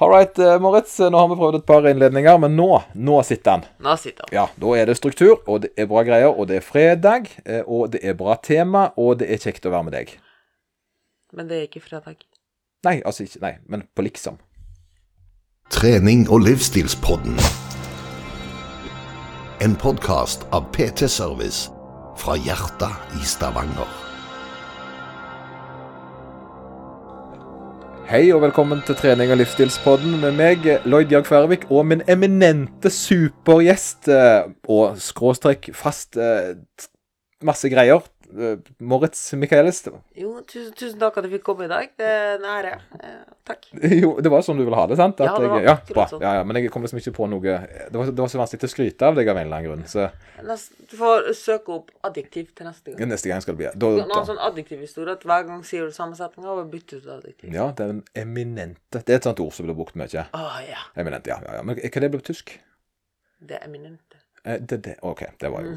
All right, eh, Moritz. Nå har vi prøvd et par innledninger, men nå, nå sitter han. Nå sitter han. Ja, da er det struktur, og det er bra greier, og det er fredag, eh, og det er bra tema, og det er kjekt å være med deg. Men det er ikke fredag. Nei, altså ikke Nei, men på liksom. Trening og livsstilspodden. En podkast av PT Service fra hjertet i Stavanger. Hei og velkommen til trening- og livsstilspodden med meg, Lloyd Jørg Færvik, og min eminente supergjest eh, og skråstrek fast eh, masse greier. Eh, Moritz Michaelis. Jo, tusen, tusen takk at jeg fikk komme i dag. Det er en ære. Eh, takk. Jo, det var sånn du ville ha det, sant? Ja, det var jeg, ja, bra. sånn. Ja, ja, men jeg kom liksom ikke på noe Det var, det var så vanskelig til å skryte av deg av en eller annen grunn, så Nest, du får søke opp adjektiv til neste gang. neste gang skal det bli da, da. sånn adjektivhistorie at hver gang sier du samme setning og bytter ut adjektiv. Ja, det er en eminente Det er et sånt ord som blir brukt mye. Oh, ja. Eminente, ja. ja, ja. Men hva det ble på tysk? Det er eminente. Eh, Det, det, OK, det var jo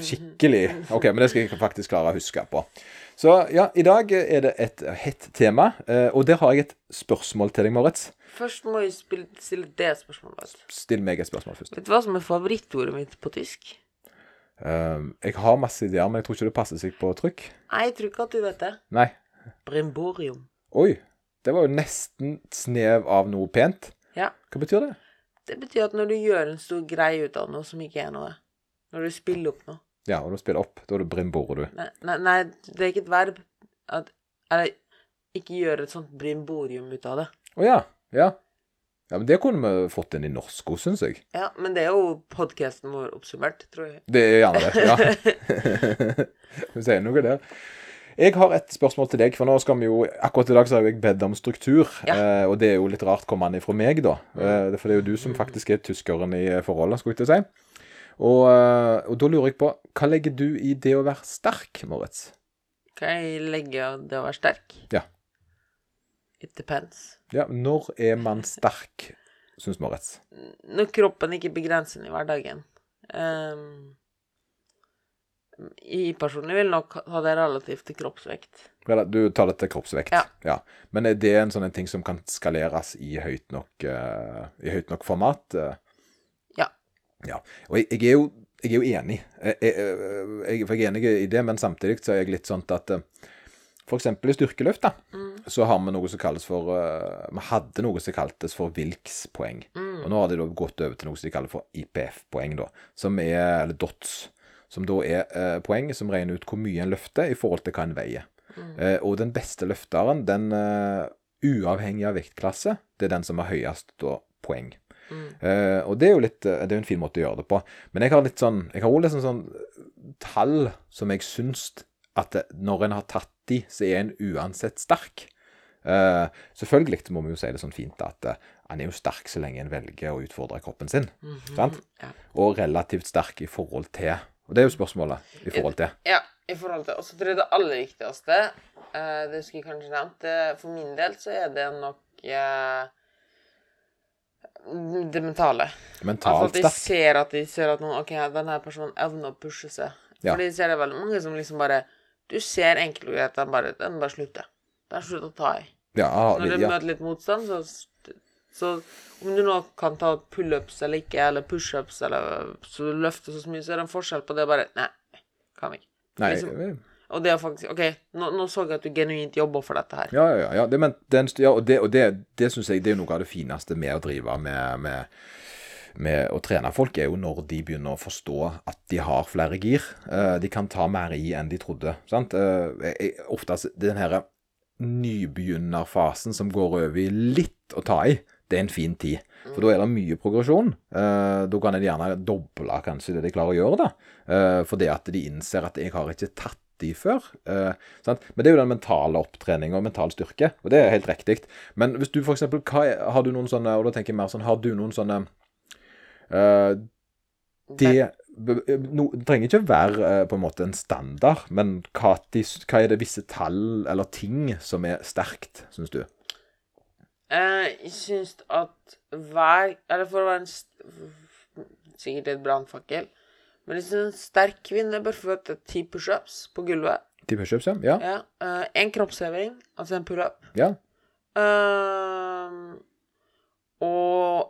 skikkelig OK, men det skal jeg faktisk klare å huske på. Så ja, i dag er det et hett tema, eh, og der har jeg et spørsmål til deg, Moritz. Først må jeg stille det spørsmålet. Still meg et spørsmål først. Vet du hva som er favorittordet mitt på tysk? Eh, jeg har masse ideer, men jeg tror ikke det passer seg på trykk. Nei, jeg tror ikke at du vet det. Nei. Brimborium. Oi. Det var jo nesten snev av noe pent. Ja. Hva betyr det? Det betyr at når du gjør en stor greie ut av noe som ikke er noe, når du spiller opp noe Ja, og du spiller opp. Da er det brimborer, du. Nei, nei, nei det er ikke et verb at Eller ikke gjøre et sånt brimborium ut av det. Å ja. Ja. Ja, men Det kunne vi fått inn i norsk òg, syns jeg. Ja, men det er jo podkasten vår oppsummert, tror jeg. Det er gjerne det. ja. Du sier noe der. Jeg har et spørsmål til deg, for nå skal vi jo Akkurat i dag så har jeg bedt om struktur, Ja. eh, og det er jo litt rart kommende fra meg, da. Eh, for det er jo du som faktisk er tyskeren i forholdet, skulle jeg til å si. Og, eh, og da lurer jeg på, hva legger du i det å være sterk, Moritz? Kan jeg legge i det å være sterk? Ja. It depends. Ja, når er man sterk, syns Moritz? Når kroppen ikke begrenser den i hverdagen. Um, jeg personlig vil nok ha det relativt til kroppsvekt. Du tar det til kroppsvekt. Ja. Men er det en sånn en ting som kan skaleres i høyt nok, uh, i høyt nok format? eh? Ja. Ja. Og jeg, jeg, er jo, jeg er jo enig. Jeg, jeg, jeg, er enig i det, men samtidig så er jeg litt sånn at F.eks. for eksempel i styrkeløft, da, så har vi noe som kalles for eh, Vi hadde noe som kaltes for Wilks-poeng. Og nå har de da gått over til noe som de kaller for IPF-poeng, da. Som er Eller DOTS. Som da er eh, poeng som regner ut hvor mye en løfter i forhold til hva en veier. Eh, og den beste løfteren, den eh, uavhengig av vektklasse, det er den som har høyest da, poeng. Eh, og det er jo litt eh, Det er en fin måte å gjøre det på. Men jeg har litt sånn Jeg har også litt sånn, sånn tall som jeg syns at det, når en har tatt de, så er en uansett sterk. Eh, selvfølgelig må vi jo si det sånn fint at uh, han er jo sterk så lenge en velger å utfordre kroppen sin. Sant? Ja. Og relativt sterk i forhold til. Og det er jo spørsmålet i forhold til. Ja, i forhold til Og så tror jeg det aller viktigste, eh, det skulle jeg kanskje nevnt, for min del så er det nok eh, det mentale. Altså Mentalt at de ser at de ser at noen OK, denne personen evner å pushe seg. Ja. Fordi de ser det veldig mange som liksom bare Du ser enkelt og greit, den bare, den bare slutter. Den slutter å ta i. Ja, Når du ja. møter litt motstand, så Så om du nå kan ta pullups eller ikke, eller pushups, eller så du løfter så mye, så er det en forskjell på det bare Nei, kan ikke. Nei, liksom- Og det er faktisk OK, nå, nå så jeg at du genuint jobber for dette her. Ja, ja, ja. Det, men, den, ja og det, og det, det syns jeg det er noe av det fineste med å drive med, med, med å trene folk, er jo når de begynner å forstå at de har flere gir. Eh, de kan ta mer i enn de trodde. sant? Jeg, oftest den her nybegynnerfasen som går over i litt å ta i, det er en fin tid. For da er det mye progresjon. Eh, da kan en gjerne doble kanskje det de klarer å gjøre, da. Eh, fordi at de innser at jeg har ikke tatt de før. eh, sant? Men det er jo den mentale opptreninga og mental styrke, og det er helt riktig. Men hvis du er, har du noen sånne, og da tenker jeg mer sånn, har du noen sånne eh, det, no, trenger ikke være eh, på en måte en standard, men hva, hva er det visse tall eller ting som er sterkt, syns du? Eh, jeg syns at hver Eller for å være en Sikkert et brannfakkel. Men jeg syns en sterk kvinne bør få ti pushups på gulvet. Ti pushups, ja? Ja. Ja. eh, en kroppsheving, altså en pullup. ja. Uh,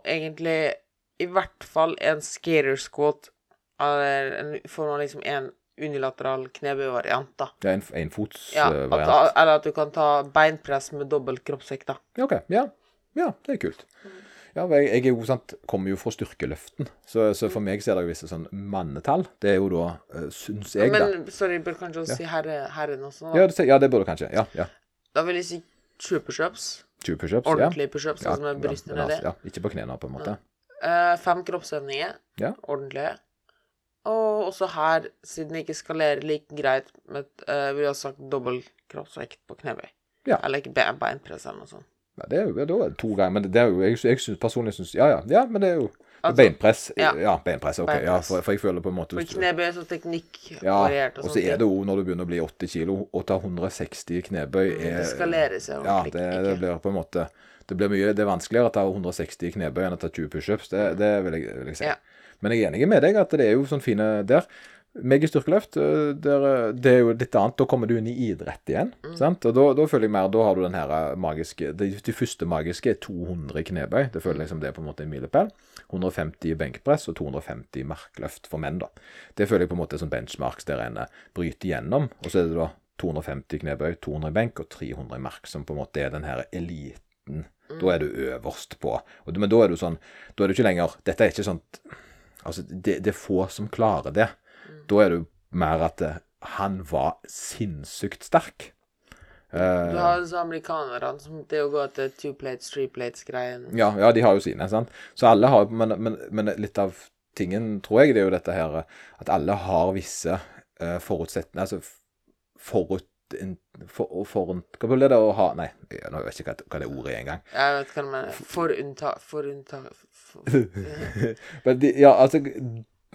egentlig i hvert fall en skater squat, eller en form av liksom en unilateral knebøyvariant, da. Ja, en, en fotsvariant. Ja, eh, at, eller at du kan ta beinpress med dobbelt kroppsvekt, da. Ja, OK. Ja. ja, det er kult. Ja, jeg, jeg jo, sant, kommer jo fra styrkeløften, så, så for meg så er det jo visse sånn mannetall. Det er jo da, uh, syns jeg, da. Men sorry, bør kanskje også si herre, herren også, da. Ja det, ja, det burde kanskje. Ja. ja. Da vil jeg si 20 pushups. 20 pushups. Ja. Ordentlige pushups, Ja, altså med brystene ja, nedi. ja, ikke på knærne, på en måte. Eh, fem kroppsøvninger. Ja. Ordentlige. Og også her, siden det ikke skalerer like greit med uh, Vi har sagt dobbel kroppsvekt på knebøy. Ja. Eller ikke be- beinpress eller noe sånt. Ja, det er jo det er to ganger, men det er jo, jeg, jeg synes, personlig syns Ja, ja, ja, men det er jo Altså, Beinpress. Ja, ja. beinpress. Ok, ja, for, for jeg føler på en måte For knebøy er så teknikk Ja, variert og og så er det jo når du begynner å bli 80 kilo, å ta 160 knebøy er Det skaleres jo Ja, det, det blir på en måte Det blir mye Det er vanskeligere å ta 160 knebøy enn å ta 20 pushups. Det, det vil, jeg, vil jeg si. Ja. Men jeg er enig med deg at det er jo sånn fine der. Meg i styrkeløft, øh, der, øh, det er jo litt annet. Da kommer du inn i idrett igjen. Mm. sant? Og da, da føler jeg mer Da har du den her øh, magiske De, de første magiske er 200 knebøy. Det føler jeg som det er på en måte en milepæl. 150 benkpress og 250 i markløft for menn, da. Det føler jeg på en måte er sånn benchmarks der en bryter gjennom. Og så er det da 250 knebøy, 200 benk og 300 i mark, som på en måte er den her eliten. Da er du øverst på. Og, men da er du sånn Da er du ikke lenger Dette er ikke sånn Altså, det, det er få som klarer det. Da er det jo mer at eh, han var sinnssykt sterk. Eh, Du har disse amerikanerne som det å gå til two plates, three plates-greien. ja, ja, de har jo sine, sant. Så alle har men, men, men litt av tingen, tror jeg, det er jo dette her eh, at alle har visse uh, forutsetninger Altså forut... en- For, for, hva blir det å ha Nei, jeg, nå vet jeg ikke hva, hva det ordet er engang. Jeg vet hva du mener. Forunntak for, Men de, ja, altså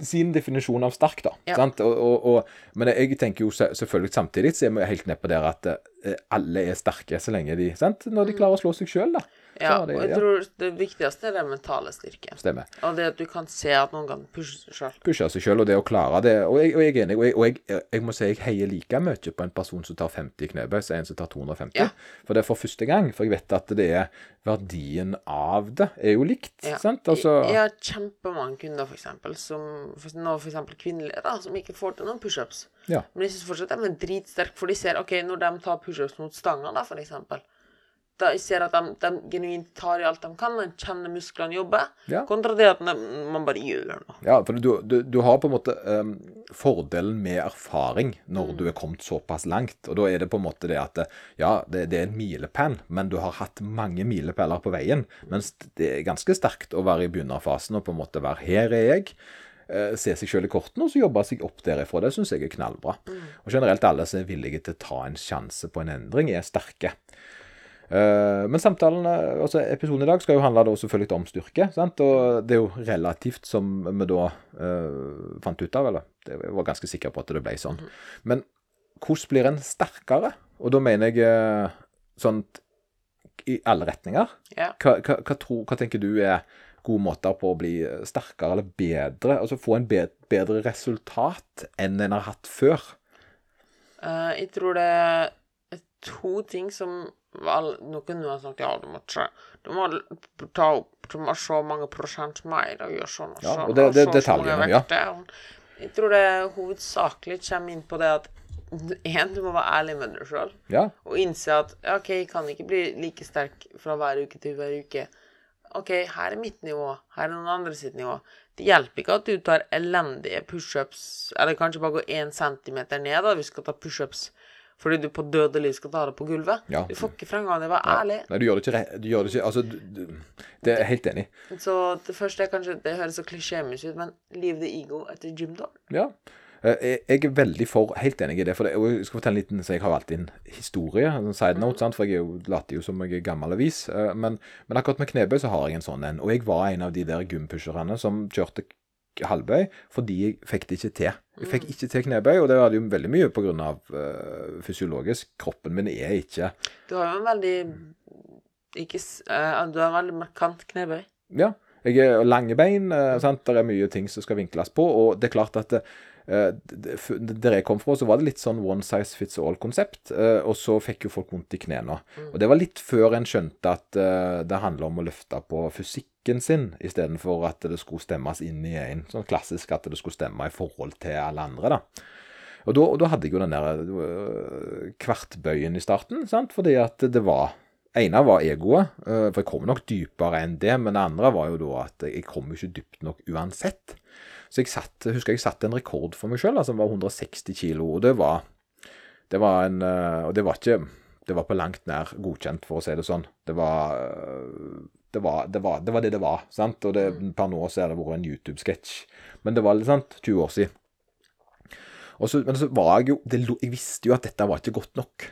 sin definisjon av sterk, da. Ja. Sant? Og, og, og, men jeg tenker jo selvfølgelig samtidig så er vi helt nede på der at eh, alle er sterke så lenge de sant? Når de klarer å slå seg sjøl, da. Ja, det- og jeg ja. tror det viktigste er den mentale styrken. Stemmer. Og det at du kan se at noen kan pushe seg sjøl. Pushe seg sjøl og det å klare det. Og jeg, og jeg er enig. Og, jeg, og jeg, jeg må si jeg heier like mye på en person som tar 50 knebøy, som en som tar 250. Ja. For det er for første gang. For jeg vet at det er verdien av det er jo likt. Ja. Sant? Altså, Jeg har kjempemange kunder, for eksempel, som for, nå for eksempel kvinnelige, da, som ikke får til noen pushups. ja. Men de syns fortsatt de er dritsterke, for de ser OK, når de tar pushups mot stanga, da, for eksempel da ser at de, de genuint tar i alt de kan, de kjenner musklene jobber, Ja. kontra det at de, man bare gjør noe. Ja, for du, du, du har på en måte um, fordelen med erfaring når du er kommet såpass langt. Og da er det på en måte det at ja, det, det er en milepæl, men du har hatt mange milepæler på veien. Mens det er ganske sterkt å være i begynnerfasen og på en måte være her er jeg. eh, Se seg selv i kortene og så jobbe seg opp derifra. Det syns jeg er knallbra. Og generelt alle som er villige til å ta en sjanse på en endring, er sterke. Eh, men samtalen, eh, altså episoden i dag skal jo handle da selvfølgelig om styrke. sant? Og det er jo relativt, som vi da uh, fant ut av, eller jeg var ganske sikker på at det ble sånn. Men hvordan blir en sterkere? Og da mener jeg sånn i alle retninger. Ja. Hva, hva, hva, tror, hva tenker du er gode måter på å bli sterkere eller bedre? Altså få en bedre, bedre resultat enn en har hatt før? Uh, jeg tror det er to ting som vel, kunne jeg sagt ja, du må, tre, du må ta opp Du må så mange prosent mer og gjøre sånn og Ja, sånn. og det- så det og så detaljene, ja. Jeg tror det hovedsakelig kommer inn på det at én, du må være ærlig med deg sjøl. Ja, Og innse at OK, jeg kan ikke bli like sterk fra hver uke til hver uke. OK, her er mitt nivå, her er noen andre sitt nivå. Det hjelper ikke at du tar elendige pushups, eller kanskje bare går én centimeter ned da, hvis du skal ta pushups fordi du på døde liv skal ta det på gulvet. Ja. Du får ikke fremgang av det. var ærlig. Nei, du gjør det ikke Du gjør det ikke Altså, du, det er jeg helt enig. i. Så det første er kanskje Det høres så klisjémessig ut, men leave the ego etter gym door. Ja. Eh, Jeg jeg er veldig for Helt enig i det. For det, jeg skal fortelle en liten Så jeg har alltid en historie, en side note, sant? for jeg er jo, later jo som jeg er gammel avis. eh, Men, men akkurat med knebøy så har jeg en sånn en. Og jeg var en av de der gympusherne som kjørte halvbøy fordi jeg fikk det ikke til. Jeg fikk ikke til knebøy, og det hadde jo veldig mye på grunn av eh, fysiologisk. Kroppen min er ikke Du har jo en veldig ikke, eh, Du har en veldig markant knebøy. Ja. Jeg er lange bein. Uh, sant? Det er mye ting som skal vinkles på. Og det er klart at uh, det- der jeg kom fra, så var det litt sånn one size fits all-konsept. og så fikk jo folk vondt i knærne. Og det var litt før en skjønte at det handler om å løfte på fysikk teknikken sin, istedenfor at det skulle stemmes inn i en sånn klassisk at det skulle stemme i forhold til alle andre. da. Og da, og da hadde jeg jo den der øh, kvartbøyen i starten, sant? fordi at det var ene var egoet, øh, for jeg kom nok dypere enn det, men det andre var jo da at jeg kom ikke dypt nok uansett. Så jeg satt, husker jeg satte en rekord for meg sjøl, altså som var 160 kilo, og det var, det var en øh, Og det var ikke Det var på langt nær godkjent, for å si det sånn. Det var det var det, var, det, var det det var. sant? Og det, per nå så har det vært en YouTube-sketsj. Men det var litt sant, 20 år siden. Så, men så var jeg jo det, Jeg visste jo at dette var ikke godt nok.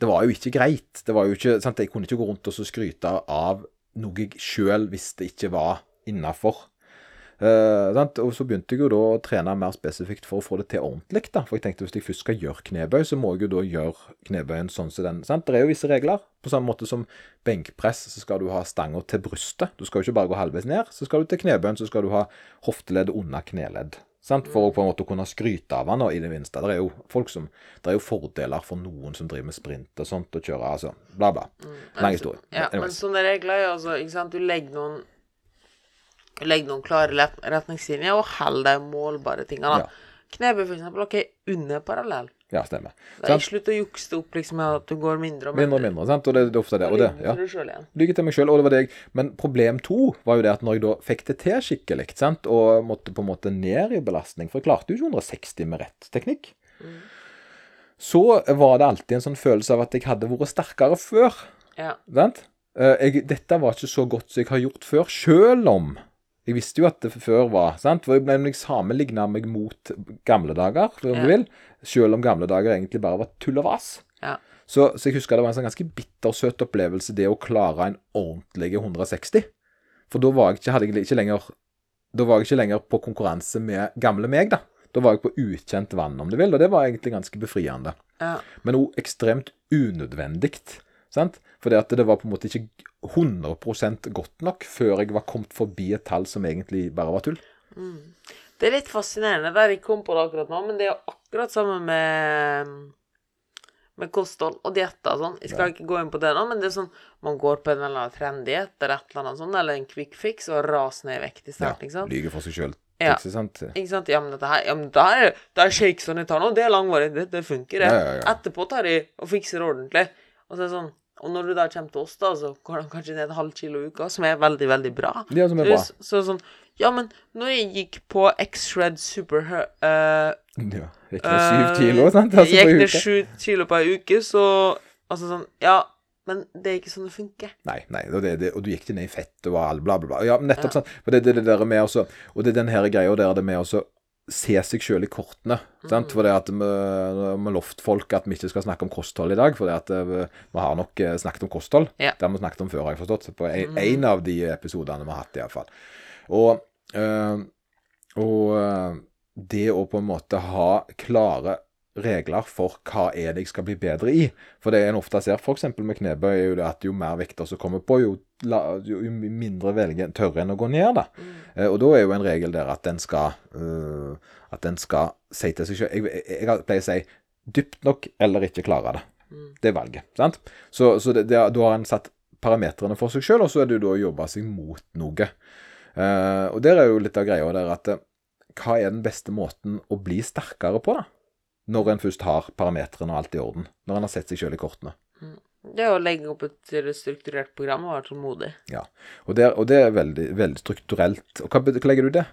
Det var jo ikke greit. Det var jo ikke, sant? Jeg kunne ikke gå rundt og så skryte av noe jeg sjøl visste ikke var innafor. Sant? og så begynte jeg jo da å trene mer spesifikt for å få det til ordentlig. da. For jeg tenkte hvis jeg først skal gjøre knebøy, så må jeg jo da gjøre knebøyen sånn som den. sant? Det er jo visse regler. På samme måte som benkpress, så skal du ha stanga til brystet. Du skal jo ikke bare gå halvveis ned. Så skal du til knebøyen, så skal du ha hofteleddet under kneledd. Sant? For å på en måte kunne skryte av han i det minste. Det er jo folk som, det er jo fordeler for noen som driver med sprint og sånt, og kjører altså bla, bla. Lang historie. Ja, men sånne regler er jo altså Ikke sant, du legger noen Du legger noen klare retningslinjer og hold de målbare tingene. Ja. Knebøy, for eksempel. OK, under parallell. Ja, stemmer. Da jeg Slutt å jukse det opp liksom med at du går mindre og Mindre og mindre, sant? Og det, det er ofte det. Og det, ja. Lykke til meg sjøl, og det var deg. Men problem to var jo det at når jeg da fikk det til skikkelig, sant, og måtte på en måte ned i belastning For jeg klarte jo ikke 160 med rett teknikk. Så var det alltid en sånn følelse av at jeg hadde vært sterkere før. Ja. Sant? Eh, Jeg, dette var ikke så godt som jeg har gjort før, sjøl om jeg visste jo at det før var sant? For jeg ble sammenligna meg mot gamle dager, om Ja. du vil. Selv om gamle dager egentlig bare var tull og vas. Ja. Så, så jeg husker det var en sånn ganske bittersøt opplevelse, det å klare en ordentlig 160. For da var jeg ikke, jeg ikke lenger Da var jeg ikke lenger på konkurranse med gamle meg, da. Da var jeg på ukjent vann, om du vil, og det var egentlig ganske befriende. Ja. Men òg ekstremt unødvendig. Sant? Fordi at det var på en måte ikke 100 godt nok før jeg var kommet forbi et tall som egentlig bare var tull. Det er litt fascinerende der jeg kom på det akkurat nå, men det er jo akkurat samme med med kosthold og dietter og sånn. Jeg skal ikke gå inn på det nå, men det er sånn man går på en eller annen trenddiett eller et eller annet sånt, eller en quick fix og raser ned i vekt i Ja, ikke sant? Lyger for seg sjøl. Ja. Sant? Ikke sant? Ja, men dette her, ja, men det her er, det er shakesene jeg tar nå, det er langvarig, det, det funker, det. Ja, ja, ja. Etterpå tar de og fikser ordentlig. Og så er det sånn, og når du da kommer til oss da, så går de kanskje ned et halvt kilo i uka, som er veldig, veldig bra. Ja, som er bra. Så, så sånn, ja, men når jeg gikk på X-Shred Super uh, Ja. Gikk ned syv kilo, sant? Altså, gikk ned uke. sju kilo på ei uke, så Altså sånn Ja, men det er ikke sånn det funker. Nei, nei, og, det, det, og du gikk det ned i fett og all bla, bla, bla. Ja, nettopp Ja. sånn. For det, det, det der med også, og det er den her greia der det med også se seg sjøl i kortene. Mm. For det at vi har lovt folk at vi ikke skal snakke om kosthold i dag, for det at eh, vi, vi har nok eh, snakket om kosthold. Ja. Det har vi snakket om før, har jeg forstått. På en, en av de episodene vi har hatt, iallfall. Og, øh, og det å på en måte ha klare regler for hva er det jeg skal bli bedre i. For det en ofte ser f.eks. med knebøy, er jo det at jo mer vekter som kommer på, jo, la, jo mindre velger, tørre en å gå ned. da. Eh, og da er jo en regel der at den skal uh, at den skal si til seg selv Jeg, jeg, pleier å si dypt nok eller ikke klare det. Det er valget. sant? Så, så det, det, da har en satt parametrene for seg sjøl, og så er det da å jobbe seg mot noe. Eh, og der er jo litt av greia der at eh, hva er den beste måten å bli sterkere på, da? Når en først har parametrene og alt i orden. Når en har sett seg sjøl i kortene. Det er å legge opp et strukturert program og være tålmodig. Ja. Og det, og det er veldig, veldig strukturelt. Og hva, hva legger du i det?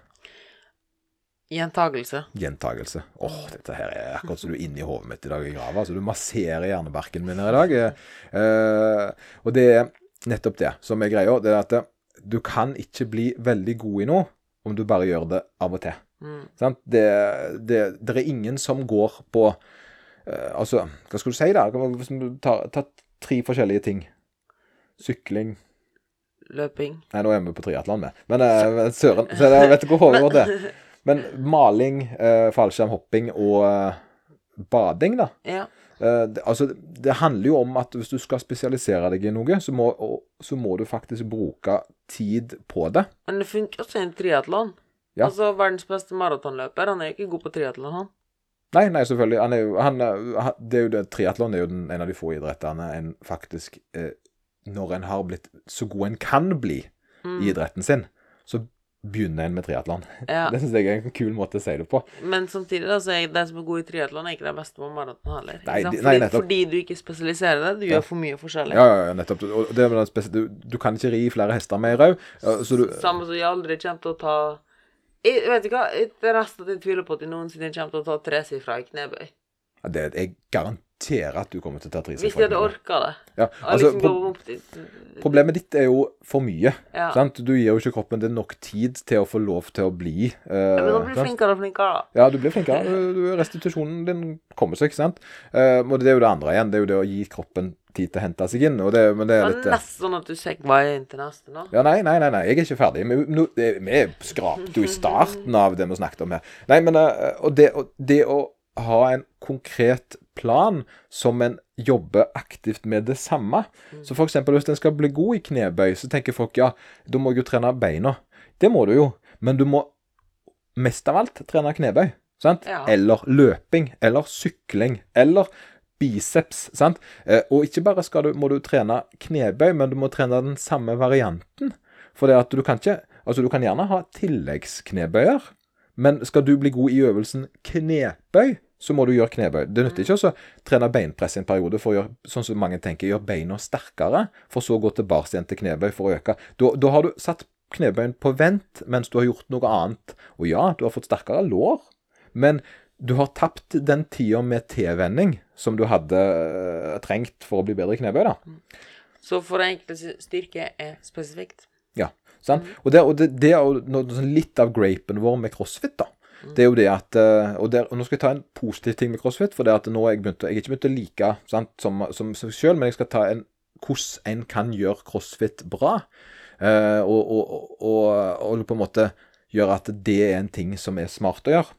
Gjentagelse. Gjentagelse. Åh, dette her er akkurat som du er inni hodet mitt i dag i grava. Altså, du masserer hjernebarken min her i dag. Eh, og det er nettopp det som er greia. Det er at du kan ikke bli veldig god i noe om du bare gjør det av og til. Mm. Sant? Det, det, det er ingen som går på uh, Altså, hva skal du si da? Hvis du tar, tar tre forskjellige ting. Sykling Løping. Nei, nå er vi på triatlon med. Men uh, søren. Så jeg vet ikke hvor hodet vårt er. Men maling, uh, fallskjermhopping og uh, bading, da. Ja. Eh, det, altså, det handler jo om at hvis du skal spesialisere deg i noe, så må, og, så må du faktisk bruke tid på det. Men det funker også i en triatlon. Ja. Altså, verdens beste maratonløper, han er ikke god på triatlon, han. Nei, nei, selvfølgelig. Han er jo, han, han- det er jo det, triatlon er jo den, en av de få idrettene en faktisk eh, Når en har blitt så god en kan bli, i idretten sin, så begynner en med triatlon. Ja. Det syns jeg er en kul måte å si det på. Men samtidig, da, så er de som er gode i triatlon, er ikke de beste på maraton heller. Nei, de- nei, fordi, fordi du ikke spesialiserer deg. Du gjør for mye forskjellig. Ja, ja, ja, nettopp. Du, du kan ikke ri flere hester med ei rau, ja, Samme som jeg aldri kommer til å ta jeg, Vet ikke hva, det er nesten at jeg tviler på at jeg noensinne kommer til å ta tresifra i knebøy. ja, det, Jeg garanterer at du kommer til å ta Hvis jeg hadde orka det. Ja, altså, liksom pro til Problemet ditt er jo for mye. Ja. Sant? Du gir jo ikke kroppen din nok tid til å få lov til å bli uh, Ja, Men nå blir du flinkere og flinkere. Ja, du blir flinkere. Restitusjonen din kommer seg, ikke sant. Uh, og det er jo det andre igjen. Det er jo det å gi kroppen tid til å hente seg inn. Og det, men det er litt nesten sånn at du segva inn til neste nå. Ja, nei, nei, nei, nei, jeg er ikke ferdig. Vi, det- vi skrapte jo i starten av det vi snakket om her. Nei, men eh, Og det, og det å ha en konkret plan som en jobber aktivt med det samme. Så for eksempel hvis en skal bli god i knebøy, så tenker folk ja, da må jeg jo trene beina. Det må du jo, men du må mest av alt trene knebøy. Sant? Ja. Eller løping, eller sykling, eller biceps. Sant? Eh, og ikke bare du, må du trene knebøy, men du må trene den samme varianten. For det at du kan ikke Altså, du kan gjerne ha tilleggsknebøyer, men skal du bli god i øvelsen knebøy, så må du gjøre knebøy. Det nytter ikke å trene beinpress i en periode for å gjøre sånn som mange tenker, gjøre beina sterkere, for så å gå tilbake igjen til knebøy for å øke. Da, da har du satt knebøyen på vent mens du har gjort noe annet. Og ja, du har fått sterkere lår, men du har tapt den tida med tilvenning som du hadde eh, trengt for å bli bedre i knebøy, da. Så for enkelte styrke er spesifikt. Ja, sant? Og, det, og det, det er jo sånn litt av grapen vår med crossfit, da. Det er jo det at eh, og, der, og nå skal jeg ta en positiv ting med crossfit, for det at nå er jeg begynt Jeg er ikke begynt å like sant, som, som seg sjøl, men jeg skal ta en hvordan en kan gjøre crossfit bra. og, og, og, og, og på en måte gjøre at det er en ting som er smart å gjøre.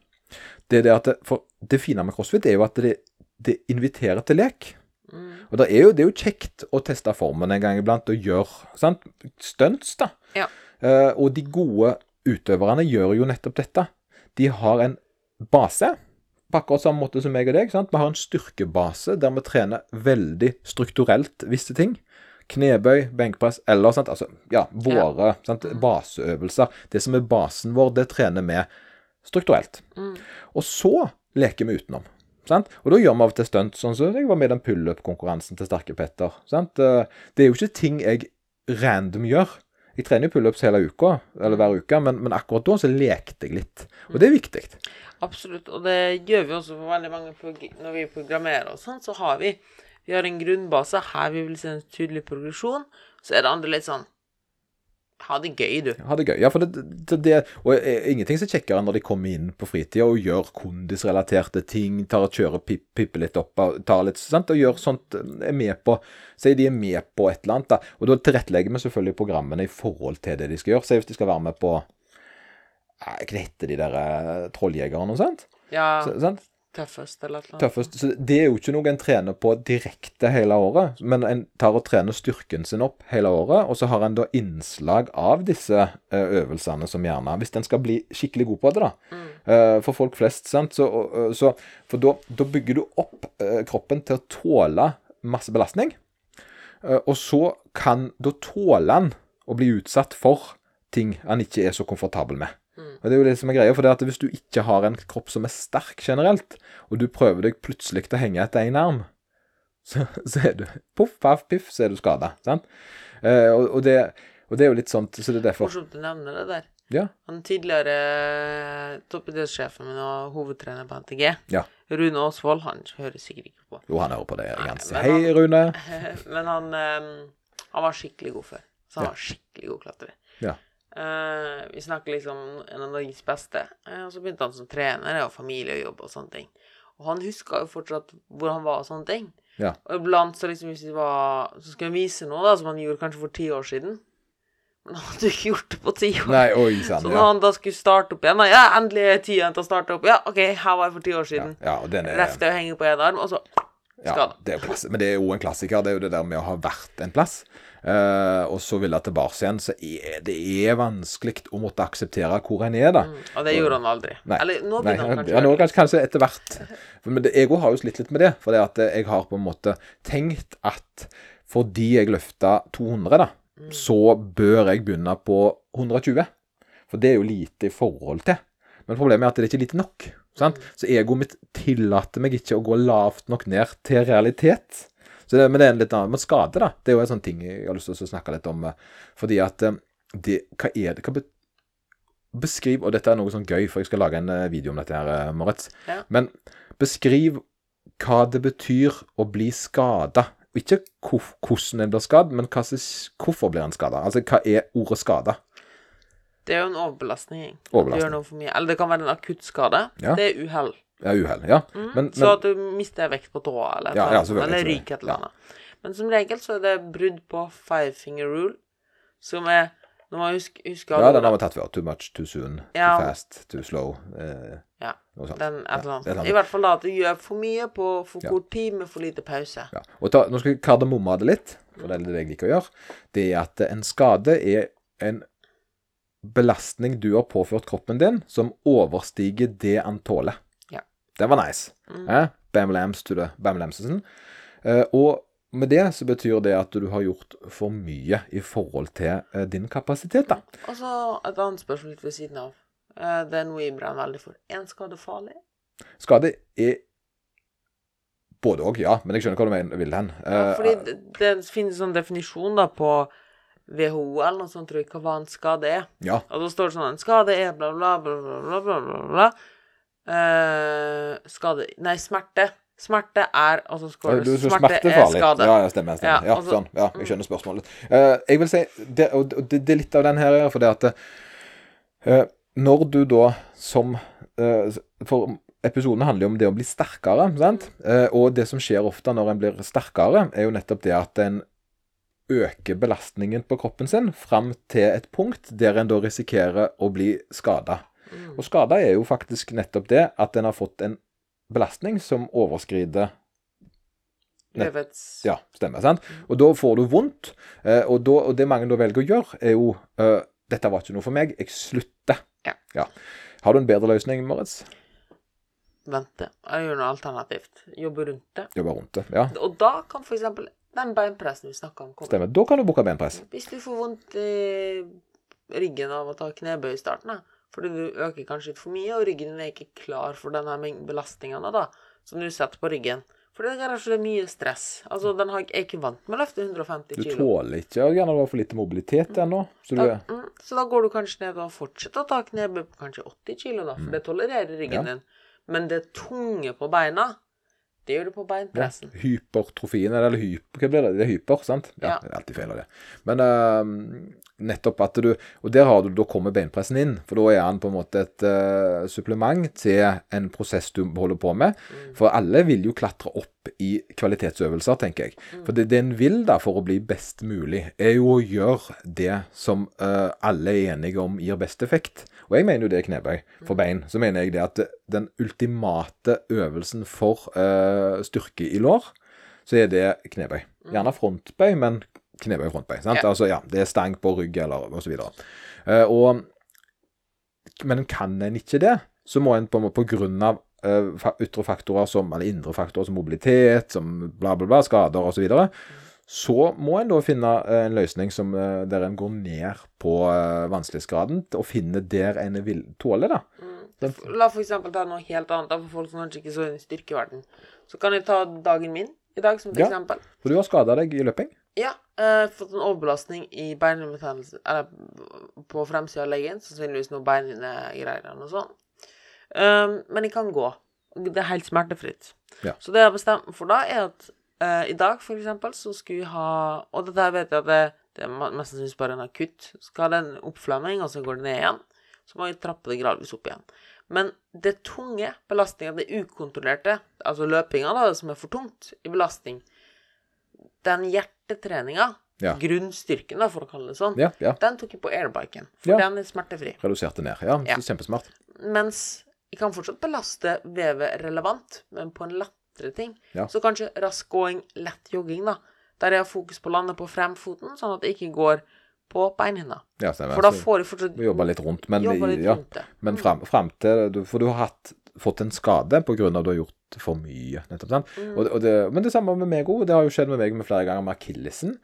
Det er det at det, For det fine med crossfit er jo at det, det inviterer til lek. Og det er, jo, det er jo kjekt å teste formen en gang iblant og gjøre sant? stunts, da. Ja. Uh, og de gode utøverne gjør jo nettopp dette. De har en base, på akkurat samme måte som meg og deg. Sant? Vi har en styrkebase der vi trener veldig strukturelt visse ting. Knebøy, benkpress eller sant? Altså, ja, våre sant? baseøvelser. Det som er basen vår, det trener vi strukturelt. Og så leker vi utenom. Sant? Og da gjør vi av og til stunt, sånn som jeg var med i den pullup-konkurransen til Sterke Petter. Sant? Eh, Det er jo ikke ting jeg random gjør. Jeg trener jo pullups hele uka, eller hver uke, men, men akkurat da så lekte jeg litt. Og det er viktig. Absolutt. Og det gjør vi også for veldig mange når vi programmerer og sånn, så har vi vi har en grunnbase. Her vi vil se en tydelig progresjon. Så er det andre litt sånn Ha det gøy, du. Ha det gøy. Ja, for det, det, det Og er ingenting så kjekkere enn når de kommer inn på fritida og gjør kondisrelaterte ting, tar og kjører pip, pipper litt opp, og tar litt sant, og gjør sånt, er med på Sier de er med på et eller annet, da. Og da tilrettelegger vi selvfølgelig programmene i forhold til det de skal gjøre. Si hvis de skal være med på eh, Hva heter de der eh, trolljegerne og sånt? Ja, Så, sant? Tøffest eller noe. Tøffest. Så det er jo ikke noe en trener på direkte hele året, men en tar og trener styrken sin opp hele året, og så har en da innslag av disse eh, øvelsene som gjerne Hvis en skal bli skikkelig god på det, da. Mm. For folk flest, sant. Så, så, for da, da bygger du opp eh, kroppen til å tåle masse belastning. Eh, Og så kan Da tåler han å bli utsatt for ting han ikke er så komfortabel med. Og det er jo det som er greia, for det at Hvis du ikke har en kropp som er sterk generelt, og du prøver deg plutselig til å henge etter én arm, så, så er du poff, paff, piff, så er du skada. Eh, og, og, det, og det er jo litt sånt, så det er derfor Morsomt du nevner det der. Ja. Han tidligere eh, toppidrettssjefen min og hovedtrener på NTG, ja. Rune Aasvold, han hører sikkert ikke på. Jo, han hører på det. Men hei, han- Rune. Men han, eh, han var skikkelig god før. Så han Ja. var skikkelig god klatrer. Ja. Eh, vi snakker liksom en av Norges beste. Uh, og så begynte han som trener og familiejobb og sånne ting. Og han huska jo fortsatt hvor han var og sånne ting. Ja. Og iblant så liksom hvis vi var Så skulle han vise noe da som han gjorde kanskje for ti år siden. Men han hadde ikke gjort det på ti år. Nei, oi sann. Så når Ja. han da skulle starte opp igjen da, Ja, endelig er tida til å starte opp. Ja, OK, her var jeg for ti år siden. ja, og den er, Refte å henge på en arm, og så ja, skada. det er jo klasse, men det er jo en klassiker. Det er jo det der med å ha vært en plass, eh, og så ville tilbake igjen. Så er det er vanskelig å måtte akseptere hvor en er, da. Og det gjorde han aldri. Nei. Eller nå begynner han kanskje ja, nå kanskje, kanskje etter hvert. Men det, jeg òg har jo slitt litt med det. For jeg har på en måte tenkt at fordi jeg løfta 200, da, så bør jeg begynne på 120. For det er jo lite i forhold til. Men problemet er at det er ikke lite nok. Sant? Så egoet mitt tillater meg ikke å gå lavt nok ned til realitet. Så det, men det er en litt annen Men skade, da. Det er jo en sånn ting jeg har lyst til å snakke litt om. eh, Fordi at eh, det, Hva er det hva be, Beskriv Og dette er noe sånn gøy, for jeg skal lage en eh, video om dette her, Moritz. Ja. Men beskriv hva det betyr å bli skada. Ikke hvordan en blir skadd, men hvorfor blir en skada. Altså, hva er ordet skada? Det er jo en overbelastning. Du Overbelastning. gjør noe for mye. Eller det kan være en akutt skade. Ja. Det er uhell. Ja, uhell. Ja. Men, men Så at du mister vekt på tåa, eller, Ja, ja, eller ryker et eller annet. Men som regel så er det brudd på five finger rule, som er Nå må jeg huske, huske ja, den har vi tatt før. Too much, too soon, too fast, too slow. Eh, Ja, noe sånt. den, et eller annet. I hvert fall da at du gjør for mye på for kort tid med for lite pause. Ja. Og ta, nå skal jeg kardemomme det litt, for det er det jeg liker å gjøre. Det er at en skade er en belastning du har påført kroppen din, som overstiger det han tåler. Det var nice. Eh? Bam lams to the bam lamsesen. Eh, og med det så betyr det at du har gjort for mye i forhold til eh, din kapasitet, da. Og så et annet spørsmål litt ved siden av. Eh, Det er noe jeg brenner veldig for. Er en skade farlig? Skade er både òg, ja. Men jeg skjønner hva du vil hen. Ja, Eh, fordi det, det finnes en definisjon da på WHO eller noe sånt, tror jeg, hva en skade er. ja. Og da står det sånn En skade er bla, bla, bla, bla, bla, bla, bla, Eh, skade Nei, smerte. Smerte er altså så du, Du så smerte er skade. Ja, ja, stemmer. stemmer. Ja, Ja, altså- sånn. Ja, jeg skjønner spørsmålet. Uh, jeg vil si, det, og det, det er litt av den her, for det at uh, Når du da som For episoden handler jo om det å bli sterkere, sant? Og det som skjer ofte når en blir sterkere, er jo nettopp det at en øker belastningen på kroppen sin fram til et punkt der en da risikerer å bli skada. Mm. Og skada er jo faktisk nettopp det at en har fått en belastning som overskrider Nett- ja, stemmer. sant? Og da får du vondt. eh, Og, da, og det mange da velger å gjøre, er jo uh, Dette var ikke noe for meg. Jeg slutter. Ja. Har du en bedre løsning, Moritz? Vente. Jeg gjør noe alternativt. Jobbe rundt det. Jobbe rundt det. Ja, Og da kan eksempel den beinpressen vi snakka om, komme. stemmer. Da kan du booke benpress. Hvis du får vondt i ryggen av å ta knebøy i starten, da, fordi du øker kanskje litt for mye, og ryggen din er ikke klar for denne belastningene da, som du setter på ryggen. For det er kanskje mye stress. Altså, den har, er ikke vant med å løfte 150 kg. Du tåler ikke å gjerne å har for lite mobilitet ennå. Så du mm, så da går du kanskje ned og fortsetter å ta knebøy på kanskje 80 kg, da, for det tolererer ryggen Mm. Ja. din. Men det tunge på beina, det gjør du på ja, beinpressen. Hypertrofien, eller hyper, hva blir det? Det er hyper, sant? Ja, Ja. det er alltid feil av det. Men eh, nettopp at du Og der har du, da kommer beinpressen inn, for da er han på en måte et uh, supplement til en prosess du holder på med. For alle vil jo klatre opp i kvalitetsøvelser, tenker jeg. For det, det en vil da for å bli best mulig, er jo å gjøre det som uh, alle er enige om gir best effekt. Og jeg mener jo det er knebøy for bein. Så mener jeg det at den ultimate øvelsen for uh, styrke i lår, så er det knebøy. Gjerne frontbøy, men knebøy frontbøy. Sant? Ja. Altså, ja, det er stang på rygg eller så videre. Eh, og, men kan en ikke det, så må en på, på grunn av ytre faktorer som, eller indre faktorer som mobilitet, som bla, bla, bla, skader osv., så, videre, så må en da finne eh, en løsning som, der en går ned på vanskelighetsgraden og finner der en vil tåle da. Sant? La for eksempel ta noe helt annet, da, for folk som kanskje ikke så i styrkeverden. Så kan jeg ta dagen min i dag som et Ja. eksempel. For du har skada deg i løping. Ja, uh, fått en overbelastning i beinhinnebetennelse Eller på fremsida av leggen, sannsynligvis noe beinhinnegreier og noe sånt. Um, men jeg kan gå. Det er helt smertefritt. Ja. Så det jeg har bestemt meg for da, er at uh, i dag, for eksempel, så skulle jeg ha Og dette vet jeg at det, det er mest sannsynlig bare en akutt. Skal det en oppflamming, og så går det ned igjen. Så må jeg trappe det gradvis opp igjen. Men det tunge belastninga, det ukontrollerte, altså løpinga, da, det som er for tungt i belastning, den hjertetreninga, Ja. grunnstyrken, da, for å kalle det sånn, Ja, ja. den tok jeg på airbiken. For Ja. den er smertefri. Reduserte ned. Ja, Ja. kjempesmart. Mens jeg kan fortsatt belaste vevet relevant, men på en lettere ting. Så kanskje rask gåing, lett jogging, da. Der jeg har fokus på å lande på fremfoten, sånn at jeg ikke går på beinhinna. Ja. For da får jeg fortsatt vi jobber litt rundt. Men, jobba litt ja, rundt det. men fram, fram til For du har hatt, fått en skade på av at du har gjort for mye. nettopp, sant? Mm. Og, og det, men det samme med meg òg. Det har jo skjedd med meg med flere ganger med akillesen.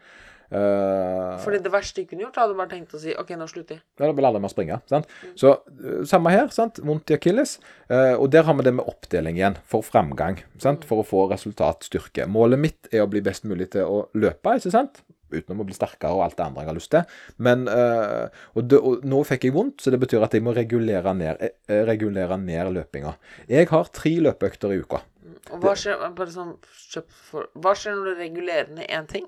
Uh, Fordi det verste jeg kunne gjort, hadde bare tenkt å si OK, nå slutter jeg. Ja, da vil alle med å springe. Sant? Så eh, samme her. sant? Vondt i akilles. Uh, og der har vi det med oppdeling igjen, for framgang. sant? For å få resultatstyrke. Målet mitt er å bli best mulig til å løpe, ikke sant? Utenom å bli sterkere og alt det andre jeg har lyst til. Men, øh, og, det, og nå fikk jeg vondt, så det betyr at jeg må regulere ned, eh, regulere ned løpinga. Jeg har tre løpeøkter i uka. Og hva skjer, bare sånn, for, hva skjer når du regulerer ned én ting?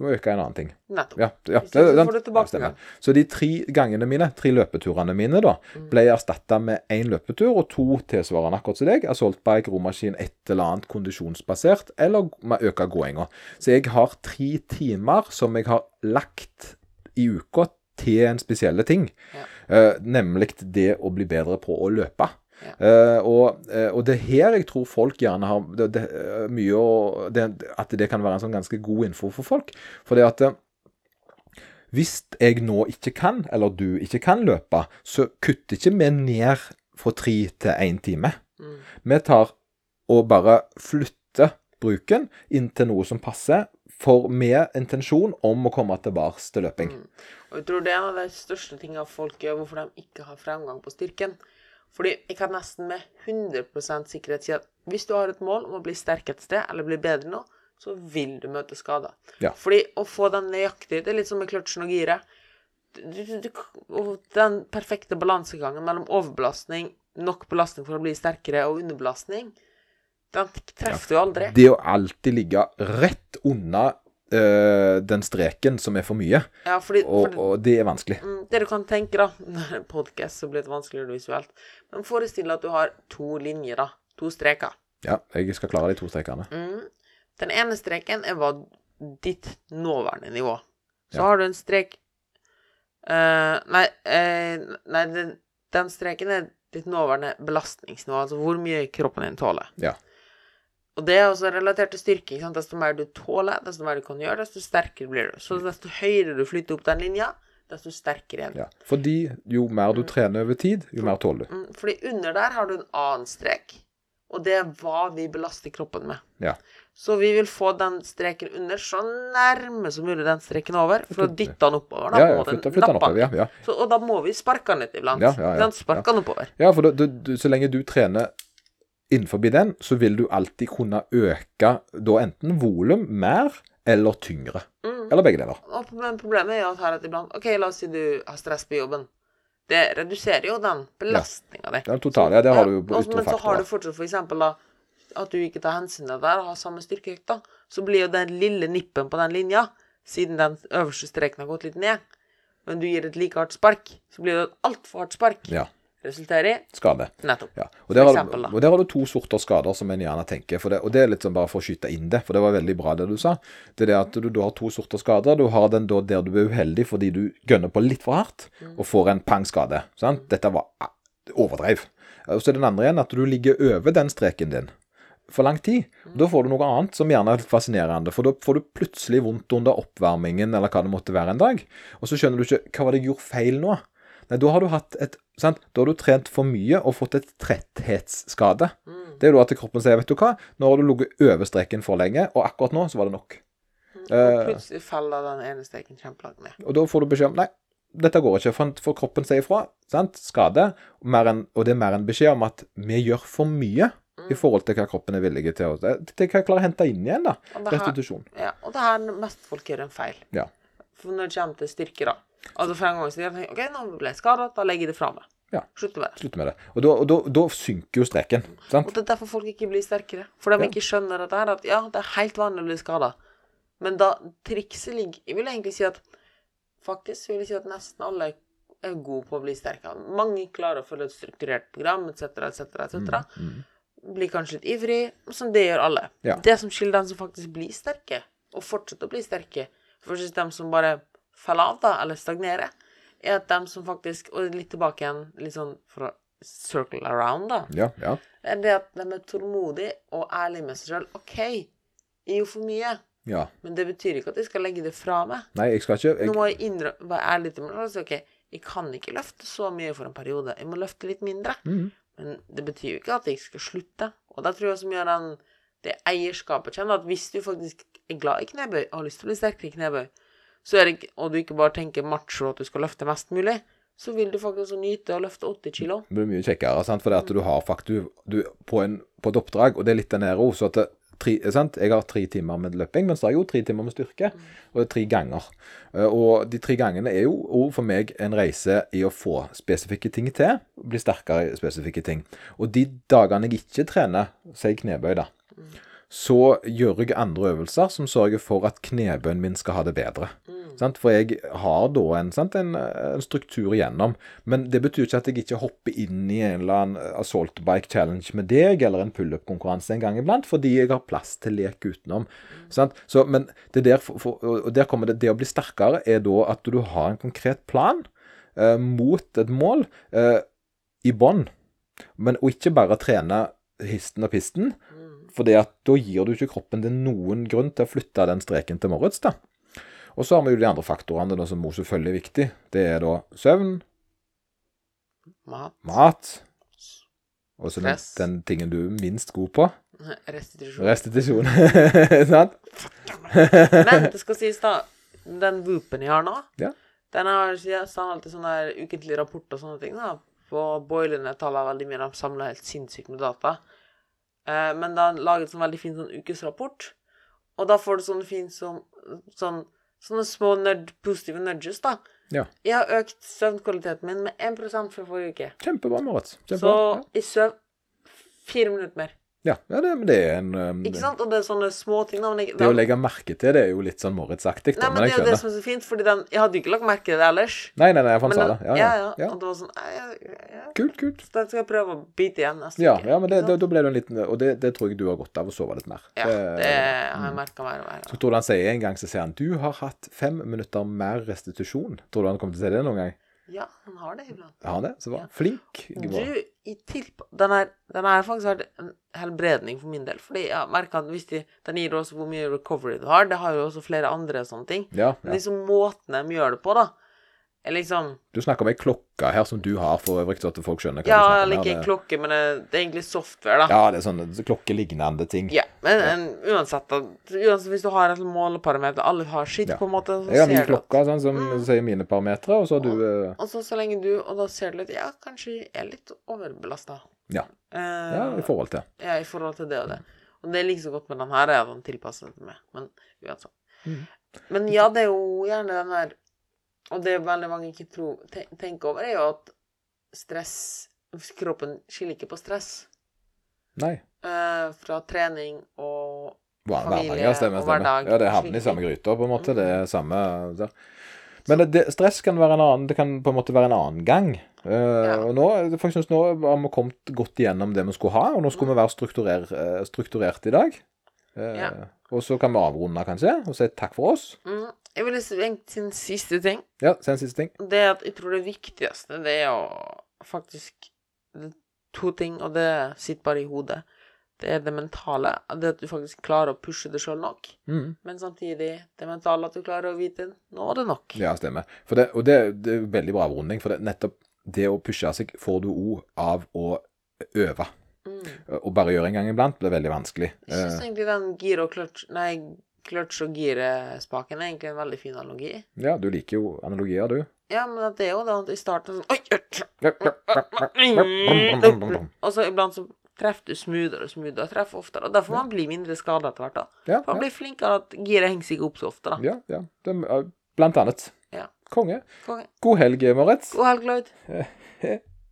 Må øke en annen ting. Nettopp. Ja, ja, det. så den- får du tilbake ja, Så de tre gangene mine, tre løpeturene mine, da, Mm. ble erstatta med én løpetur og to tilsvarende, akkurat som deg. Assaultbike, romaskin, et eller annet kondisjonsbasert, eller med øka gåinga. Så jeg har tre timer som jeg har lagt i uka til en spesielle ting. Ja. Uh, nemlig det å bli bedre på å løpe. Ja. Eh, og, eh, og det er her jeg tror folk gjerne har det, det, er mye å, det, At det kan være en sånn ganske god info for folk. For det at eh, hvis jeg nå ikke kan, eller du ikke kan løpe, så kutter ikke vi ned fra tre til én time. Mm. Vi tar og bare flytter bruken inn til noe som passer, for med intensjon om å komme tilbake til løping. Mm. Og jeg tror det er den største tinga folk gjør, hvorfor de ikke har fremgang på styrken. Fordi jeg kan nesten med 100 sikkerhet si at hvis du har et mål om å bli sterk et sted, eller bli bedre nå, så vil du møte skader. Ja. Fordi å få den nøyaktig Det er litt som med kløtsjen og giret. Den perfekte balansegangen mellom overbelastning, nok belastning for å bli sterkere, og underbelastning, den treffer du aldri. Det å alltid ligge rett under eh, den streken som er for mye, Ja, fordi, og, fordi og det er vanskelig. Mm, Det du kan tenke, da podcast, så blir det vanskeligere visuelt. Men forestill deg at du har to linjer, da. To streker. Ja, jeg skal klare de to strekene. Mm. Den ene streken er hva ditt nåværende nivå. Så Ja. har du en strek eh, Nei, eh, nei den, den streken er ditt nåværende belastningsnivå, altså hvor mye kroppen din tåler. Ja. Og det er også relatert til styrke. ikke sant? Desto mer du tåler, desto mer du kan gjøre, desto sterkere blir du. Så desto høyere du flytter opp den linja, desto sterkere igjen. Ja. Fordi jo mer du trener over tid, jo mer tåler du. Mm, fordi under der har du en annen strek, og det er hva vi belaster kroppen med. Ja. Så vi vil få den streken under så nærme som mulig den streken over, for å dytte den oppover. Da, Ja, ja, flytte, flytte den oppover. Ja, ja. Så, og da må vi sparke den litt iblant. Ja, ja, ja, Den sparker den oppover. ja for du, du, så lenge du trener innenfor den, så vil du alltid kunne øke da enten volum mer eller tyngre. Mm. Eller begge deler. Men problemet er jo at her at iblant OK, la oss si du har stress på jobben. Det reduserer jo den belastninga di. Ja, er totale, ja, Det har du jo og- ytre Men så har du fortsatt for eksempel da at du ikke tar hensyn til det der og har samme styrkeøkta. Så blir jo den lille nippen på den linja, siden den øverste streken har gått litt ned, men du gir et like hardt spark, så blir det et altfor hardt spark. Ja. Resulterer i Skade. nettopp. Ja. Og, der har, du, og der har du to sorter skader som en gjerne tenker. Det, og det er litt sånn bare for å skyte inn det, for det var veldig bra det du sa. Det er det at du, du har to sorter skader. Du har den da der du er uheldig fordi du gønner på litt for hardt og får en pang-skade. sant? Dette var overdreiv. overdrev. Og så er den andre igjen at du ligger over den streken din for lang tid. Da får du noe annet som gjerne er litt fascinerende. For da får du plutselig vondt under oppvarmingen eller hva det måtte være en dag. Og så skjønner du ikke hva var det jeg gjorde feil nå. Nei, da har du hatt et sant? Da har du trent for mye og fått et tretthetsskade. Det er da at kroppen sier, vet du hva, nå har du ligget over streken for lenge, og akkurat nå så var det nok. Og Eh, plutselig faller den ene streken kjempelangt ned. og da får du beskjed om nei, dette går ikke, for, for kroppen sier ifra. Sant? Skade. Mer enn, og det er mer en beskjed om at vi gjør for mye i forhold til hva kroppen er villig til å Til hva jeg klarer å hente inn igjen, da. Det Restitusjon. Ja, og det her mest folk gjør en feil. Ja. For når det kommer til styrke, da. Altså for en tenker jeg, OK, nå ble jeg skadet, da legger jeg det fra meg. Ja. Slutter med det. Slutt med det. Og da, da, da synker jo streken. Sant? Og det er derfor folk ikke blir sterkere. For de Ja. ikke skjønner dette her, at ja, det er helt vanlig å bli skada. Men da trikset ligger Jeg vil egentlig si at faktisk vil jeg si at nesten alle er gode på å bli sterkere. Mange klarer å følge et strukturert program, etc., etc., etc. Blir kanskje litt ivrig, som det gjør alle. Ja. Det som skiller dem som faktisk blir sterke, og fortsetter å bli sterke, versus dem som bare faller av, da, eller stagnerer, er at dem som faktisk Og litt tilbake igjen, litt sånn for å circle around, da Ja, ja. er det at de er tålmodige og ærlige med seg sjøl. OK, jeg gjorde for mye, ja. men det betyr ikke at jeg skal legge det fra meg. Nei, jeg skal ikke Nå må jeg innrømme, være ærlig til meg si OK, jeg kan ikke løfte så mye for en periode. Jeg må løfte litt mindre. Mm. Men det betyr jo ikke at jeg skal slutte. Og da tror jeg som gjør den, det eierskapet kjenner, at hvis du faktisk er glad i knebøy og har lyst til å bli sterkere i knebøy, ikke, og du ikke bare tenker macho at du skal løfte mest mulig, så vil du faktisk nyte å løfte 80 kilo. Det blir mye kjekkere, sant? for det at du har faktisk du, på, en, på et oppdrag, og det er litt den også, så at det, tre, sant? Jeg har tre timer med løping, men så har jeg jo tre timer med styrke, og det er tre ganger. Eh, Og de tre gangene er jo for meg en reise i å få spesifikke ting til, bli sterkere i spesifikke ting. Og de dagene jeg ikke trener, sier knebøy da, så gjør jeg andre øvelser som sørger for at knebøyen min skal ha det bedre. Mm. For jeg har da en, sant, en, en struktur igjennom. Men det betyr ikke at jeg ikke hopper inn i en eller annen assault bike challenge med deg, eller en pullup-konkurranse en gang iblant, fordi jeg har plass til lek utenom. Sant? Så, men det der, for, for, og der kommer det, det å bli sterkere er da at du har en konkret plan eh, mot et mål eh, i bånn. Men og ikke bare trene histen og pisten, for da gir du ikke kroppen din noen grunn til å flytte den streken til morgens. da. Og så har vi jo de andre faktorene da, som også selvfølgelig er viktig. Det er da søvn, Mat, mat og så den, den tingen du er minst god på. restitusjon. Restitusjon. Sant? Men det skal sies, da, den Whoopen jeg har nå, Ja. den har jeg alltid sånn der ukentlig rapport og sånne ting. da. På boilene taler veldig mye, de samler helt sinnssykt med data. Eh, men da laget sånn veldig fin sånn ukesrapport, og da får du sånn fin sånn, sånn, Sånne små nerd, positive nudges, da. Ja. Jeg har økt søvnkvaliteten min med 1% fra forrige uke. Kjempebra, Moritz. Så Kjempebra. jeg sover fire minutter mer. Ja, ja det, men det er en um, Ikke sant? Og det er sånne små ting. da, jeg, Det å legge merke til det er jo litt sånn Moritz-aktig, Nei, men men det er jo det som er så fint, fordi den Jeg hadde ikke lagt merke til det ellers. Nei, nei, nei, jeg fant Men sa det. Ja, ja, ja. ja. Og det var sånn ja, ja. Kult, kult. Så den skal jeg prøve å bite igjen neste Ja, uke. ja, men det, det, da, ble det en liten Og det, det tror jeg du har godt av å sove litt mer. Ja, Det- det har jeg merka mer og mer. Så tror du han sier en gang, så sier han du har hatt fem minutter mer restitusjon. Tror du han kommer til å si det noen gang? Ja, han har det iblant. Har han det? Så bra. Ja. Flink. Du, i tilp... Den her, den her faktisk vært en helbredning for min del. Fordi jeg har merka at de, den gir også hvor mye recovery du har. Det har jo også flere andre sånne ting. Ja, Men liksom måten de gjør det på, da, liksom Du snakker om ei klokke her som du har, for øvrig, så at folk skjønner hva Ja, du snakker om. eller ikke en klokke, men det, det er egentlig software, da. Ja, det er sånne klokkelignende ting. Ja, men en, uansett, uansett hvis du har et måleparameter Alle har skitt, Ja. på en måte. Så Jeg har min klokke sånn, som Mm. sier mine parametere, og så har du eh, Og så så lenge du Og da ser du litt Ja, kanskje jeg er litt overbelasta. Ja. Uh, Ja, i forhold til. ja, i forhold til det og det. Og det er like så godt med den her, er at den tilpasser seg meg. Men uansett. Mm. Men ja, det er jo gjerne den der Og det veldig mange ikke tror, tenker over, er jo at stress Kroppen skiller ikke på stress Nei. eh, fra trening og Familie Hverdag, ja, stemmer, og hverdag, Ja, det havner i samme gryta, på en måte. Det er samme der. Men det, stress kan være en annen Det kan på en måte være en annen gang. Eh, Og nå, faktisk, nå har vi kommet godt igjennom det vi skulle ha, og nå skulle vi være strukturer, strukturert i dag. Eh, Ja. Og så kan vi avrunde, kanskje, og si takk for oss. mm, Jeg vil si en siste ting. Ja, si en siste ting. Det er at jeg tror det viktigste, det er å faktisk To ting, og det sitter bare i hodet. Det er det mentale. Det at du faktisk klarer å pushe det sjøl nok. Mm. Men samtidig det mentale at du klarer å vite nå er det nok. Ja, stemmer. For det, og det, det er veldig bra avrunding, for det, nettopp det å pushe seg får du òg av å øve. Mm. Å bare gjøre en gang iblant blir veldig vanskelig. Jeg syns Eh, egentlig den gir og kløtsj Nei, kløtsj og girespaken er egentlig en veldig fin analogi. ja, du liker jo analogier, du. Ja, men det er jo det at i starten sånn! Og så iblant så treffer du smoothere og smoothere, og treffer oftere. Og derfor man blir mindre skada etter hvert. da. ja. For man blir flinkere at giret henger seg opp så ofte. da. ja, ja. Det, er, blant annet. Ja. Konge. Konge. God helg, Moritz. God helg, Lloyd.